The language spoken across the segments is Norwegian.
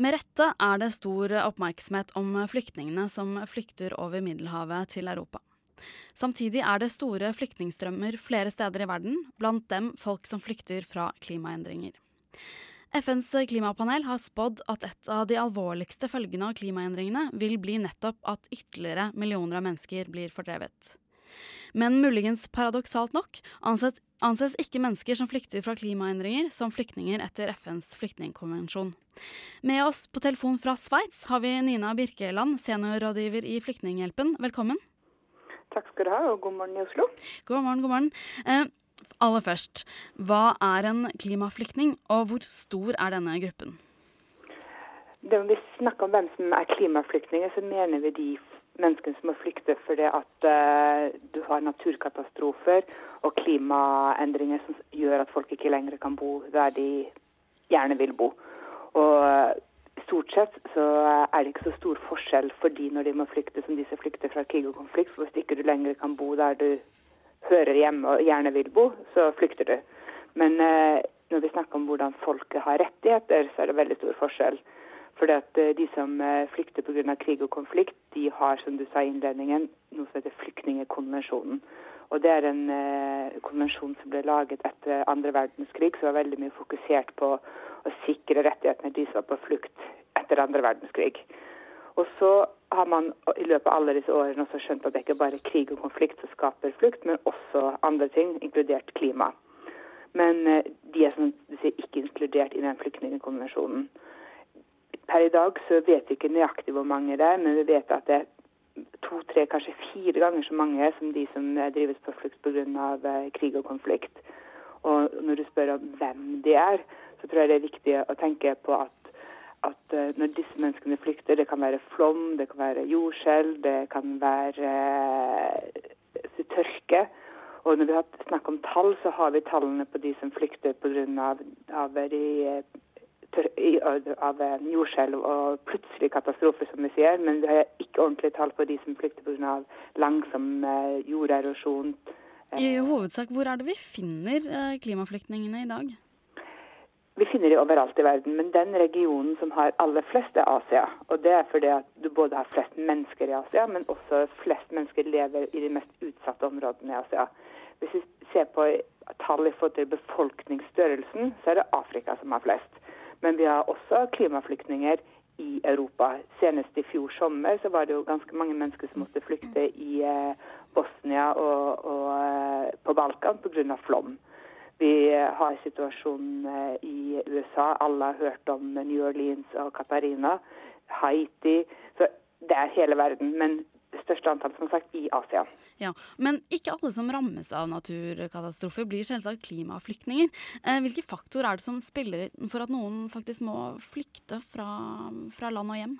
Med rette er det stor oppmerksomhet om flyktningene som flykter over Middelhavet til Europa. Samtidig er det store flyktningstrømmer flere steder i verden, blant dem folk som flykter fra klimaendringer. FNs klimapanel har spådd at et av de alvorligste følgene av klimaendringene vil bli nettopp at ytterligere millioner av mennesker blir fordrevet. Men muligens paradoksalt nok anses, anses ikke mennesker som flykter fra klimaendringer som flyktninger etter FNs flyktningkonvensjon. Med oss på telefon fra Sveits har vi Nina Birkeland, seniorrådgiver i Flyktninghjelpen. Velkommen. Takk skal du ha, og god morgen i Oslo. God morgen, god morgen. Eh, aller først, hva er en klimaflyktning, og hvor stor er denne gruppen? Det Når vi snakker om hvem som er klimaflyktninger, så mener vi de menneskene som må flykte fordi at uh, du har naturkatastrofer og klimaendringer som gjør at folk ikke lenger kan bo der de gjerne vil bo. Og stort sett så er det ikke så stor forskjell for de når de må flykte, som de som flykter fra krig og konflikt. For hvis ikke du lenger kan bo der du hører hjemme og gjerne vil bo, så flykter du. Men uh, når vi snakker om hvordan folket har rettigheter, så er det veldig stor forskjell. Fordi at eh, De som eh, flykter pga. krig og konflikt, de har som du sa i innledningen, noe som heter Flyktningekonvensjonen. Og Det er en eh, konvensjon som ble laget etter andre verdenskrig, som var veldig mye fokusert på å sikre rettighetene de som var på flukt etter andre verdenskrig. Og så har man i løpet av alle disse årene også skjønt at det ikke bare er krig og konflikt som skaper flukt, men også andre ting, inkludert klima. Men eh, de er som du sier, ikke inkludert i den flyktningkonvensjonen. Per i dag så vet vi ikke nøyaktig hvor mange det er, men vi vet at det er to, tre, kanskje fire ganger så mange som de som eh, drives på flukt pga. Eh, krig og konflikt. Og når du spør om hvem de er, så tror jeg det er viktig å tenke på at, at eh, når disse menneskene flykter, det kan være flom, det kan være jordskjelv, det kan være eh, tørke. Og når vi har snakk om tall, så har vi tallene på de som flykter pga. Av, av, av jordskjelv og plutselig katastrofe, som vi sier. Men vi har ikke ordentlige tall på de som flykter pga. langsom jorderosjon. I hovedsak, hvor er det vi finner klimaflyktningene i dag? Vi finner de overalt i verden, men den regionen som har aller flest, er Asia. Og det er fordi at du både har flest mennesker i Asia, men også flest mennesker lever i de mest utsatte områdene i Asia. Hvis vi ser på tall i forhold til befolkningsstørrelsen, så er det Afrika som har flest. Men vi har også klimaflyktninger i Europa. Senest i fjor sommer så var det jo ganske mange mennesker som måtte flykte i eh, Bosnia og, og eh, på Balkan pga. flom. Vi har situasjonen eh, i USA. Alle har hørt om New Orleans og Catarina. Haiti. Så det er hele verden. Men største antall som sagt i Asia. Ja, Men ikke alle som rammes av naturkatastrofer blir selvsagt klimaflyktninger. Eh, hvilke faktorer er det som spiller for at noen faktisk må flykte fra, fra land og hjem?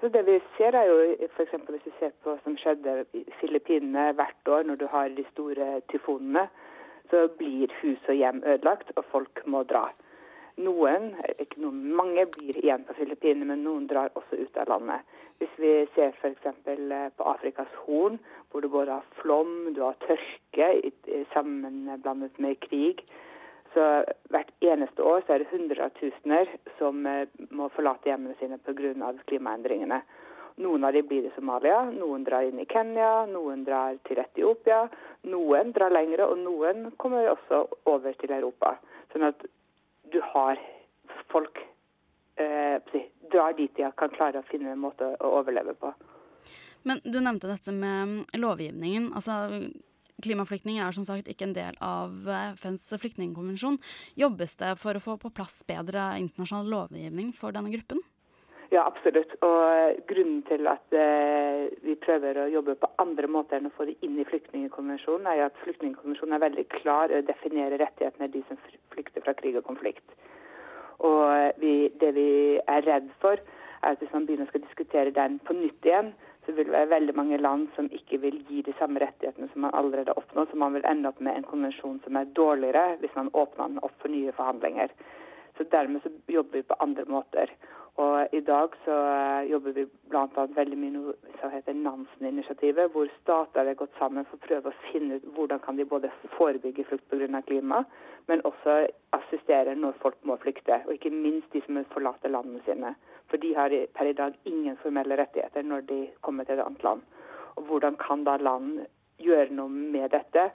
Så det vi ser er jo f.eks. hvis vi ser på hva som skjedde i Filippinene hvert år når du har de store tyfonene så blir hus og hjem ødelagt, og folk må dra. Noen, ikke noen, mange blir igjen på Filippinene, men noen drar også ut av landet. Hvis vi ser f.eks. Eh, på Afrikas Horn, hvor du både har flom, du har tørke sammenblandet med krig, så hvert eneste år så er det hundretusener som eh, må forlate hjemmene sine pga. klimaendringene. Noen av de blir i Somalia, noen drar inn i Kenya, noen drar til Etiopia. Noen drar lengre, og noen kommer også over til Europa. Sånn at du har folk eh, drar dit de kan klare å finne en måte å overleve på. Men du nevnte dette med lovgivningen. altså Klimaflyktninger er som sagt ikke en del av FNs flyktningkonvensjon. Jobbes det for å få på plass bedre internasjonal lovgivning for denne gruppen? Ja, absolutt. Og grunnen til at eh, vi prøver å jobbe på andre måter enn å få det inn i flyktningkonvensjonen, er at flyktningkonvensjonen er veldig klar og definerer rettighetene de som flykter fra krig og konflikt. Og vi, det vi er redd for, er at hvis man begynner å diskutere den på nytt igjen, så vil det være veldig mange land som ikke vil gi de samme rettighetene som man allerede har oppnådd. Så man vil ende opp med en konvensjon som er dårligere hvis man åpner den opp for nye forhandlinger. Så dermed så jobber vi på andre måter. Og i dag så uh, jobber vi bl.a. veldig mye noe som heter Nansen-initiativet, hvor stater har gått sammen for å prøve å finne ut hvordan kan de både forebygge flukt pga. klima, men også assistere når folk må flykte. Og ikke minst de som forlater landene sine. For de har per i dag ingen formelle rettigheter når de kommer til et annet land. Og hvordan kan da land gjøre noe med dette?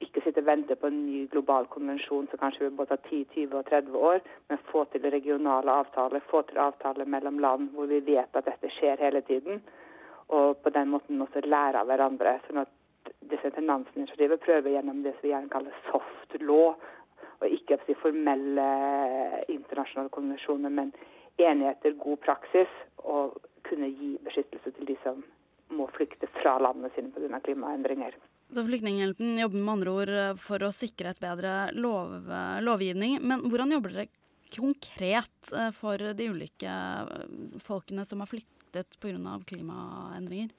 Ikke sitte og vente på en ny global konvensjon som kanskje vil både ta 10, 20 og 30 år, men få til regionale avtaler, få til avtaler mellom land hvor vi vet at dette skjer hele tiden. Og på den måten også lære av hverandre. sånn at disse Nansen-initiativet prøver gjennom det som vi gjerne kaller soft law, og ikke si, formelle internasjonale konvensjoner, men enigheter, god praksis, og kunne gi beskyttelse til de som må flykte fra landene sine pga. klimaendringer. Så Flyktninghjelpen jobber med andre ord eh, for å sikre et bedre lov, eh, lovgivning. Men hvordan jobber dere konkret eh, for de ulike folkene som har flyktet pga. klimaendringer?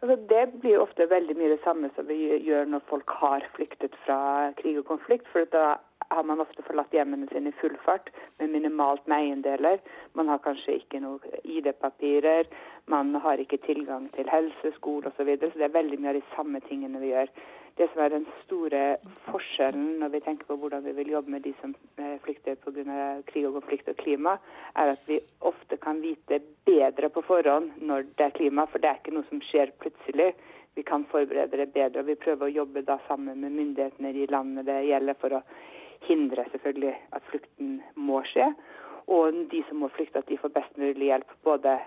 Altså, det blir ofte veldig mye det samme som vi gjør når folk har flyktet fra krig og konflikt. For da har man ofte forlatt hjemmene sine i full fart med minimalt med eiendeler. Man har kanskje ikke noe ID-papirer, man har ikke tilgang til helse, skole osv. Så, videre, så det er veldig mye av de samme tingene vi gjør. Det som er den store forskjellen når vi tenker på hvordan vi vil jobbe med de som eh, flykter pga. krig og konflikt og klima, er at vi ofte kan vite bedre på forhånd når det er klima, for det er ikke noe som skjer plutselig vi kan forberede det bedre. og Vi prøver å jobbe da sammen med myndighetene i de landene det gjelder, for å hindre selvfølgelig at flukten må skje. Og de som må flykte, at de får best mulig hjelp både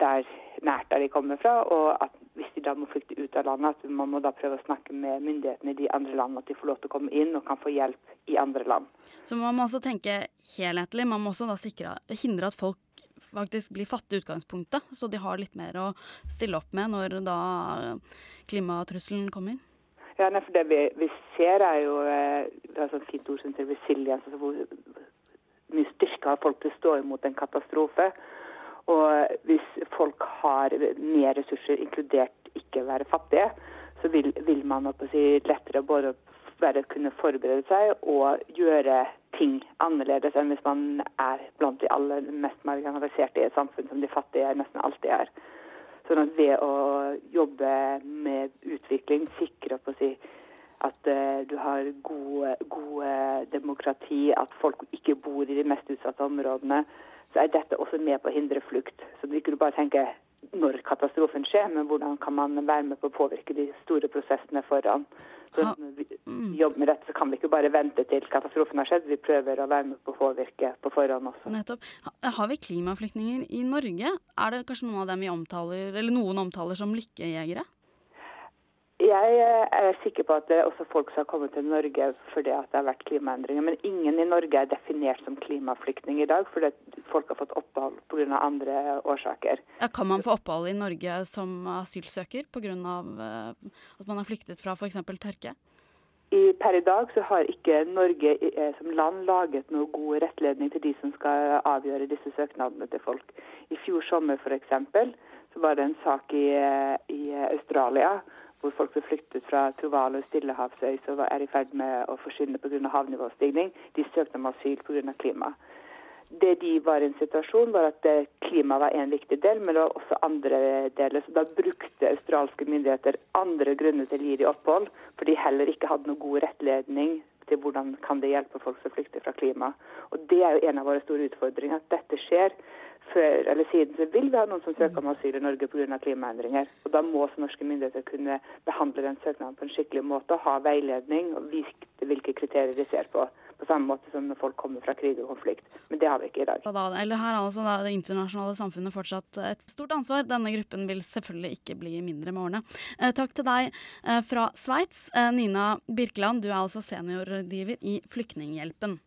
der nært der de kommer fra, og at hvis de da må flykte ut av landet, at man må da prøve å snakke med myndighetene i de andre landene, at de får lov til å komme inn og kan få hjelp i andre land. Så man må også tenke helhetlig. Man må også da sikre, hindre at folk faktisk blir fattige i utgangspunktet, så de har litt mer å stille opp med når da klimatrusselen kommer? Ja, nei, for Det vi, vi, ser, er jo eh, Vi har sånn fint ord som resiliens, altså hvor mye styrke har folk til å stå imot en katastrofe. Og hvis folk har mer ressurser, inkludert ikke være fattige, så vil, vil man si, lettere både bare kunne forberede seg og gjøre ting annerledes enn hvis man er blant de aller mest marginaliserte i et samfunn, som de fattige nesten alltid er. Sånn at ved å jobbe med utvikling, sikre på å si at uh, du har gode demokrati, at folk ikke bor i de mest utsatte områdene, så er dette også med på å hindre flukt. Så du ikke bare tenker når katastrofen skjer, men hvordan kan man være med på å påvirke de store prosessene foran. Så når vi mm. jobber med dette, så kan vi ikke bare vente til katastrofen har skjedd. Vi prøver å være med på å påvirke på forhånd også. Nettopp. Har vi klimaflyktninger i Norge? Er det kanskje noen av dem vi omtaler, eller noen omtaler som lykkejegere? Jeg eh, er sikker på at det er også folk som har kommet til Norge fordi det har vært klimaendringer. Men ingen i Norge er definert som klimaflyktning i dag, fordi folk har fått opphold pga. andre årsaker. Ja, kan man få opphold i Norge som asylsøker pga. Eh, at man har flyktet fra f.eks. tørke? I, per i dag så har ikke Norge eh, som land laget noen god rettledning til de som skal avgjøre disse søknadene til folk. I fjor sommer f.eks. så var det en sak i, i Australia hvor folk som flyktet fra Tuvalu stillehavsøy som er i ferd med å forsvinne pga. havnivåstigning, de søkte om asyl pga. klima. Det de var i en situasjon, var at eh, klima var en viktig del, men det var også andre deler. Så da brukte australske myndigheter andre grunner til å gi dem opphold, for de heller ikke hadde noe god rettledning til hvordan kan det hjelpe folk som flykter fra klima. Og Det er jo en av våre store utfordringer, at dette skjer før eller siden så vil vi ha noen som søker om asyl i Norge pga. klimaendringer. Og Da må også norske myndigheter kunne behandle den søknaden på en skikkelig måte og ha veiledning og vite hvilke kriterier de ser på. På samme måte som når folk kommer fra krig og konflikt. Men det har vi ikke i dag. Da, eller her altså da, Det internasjonale samfunnet fortsatt et stort ansvar. Denne gruppen vil selvfølgelig ikke bli mindre med årene. Eh, takk til deg eh, fra Sveits, eh, Nina Birkeland. Du er altså seniorrådgiver i Flyktninghjelpen.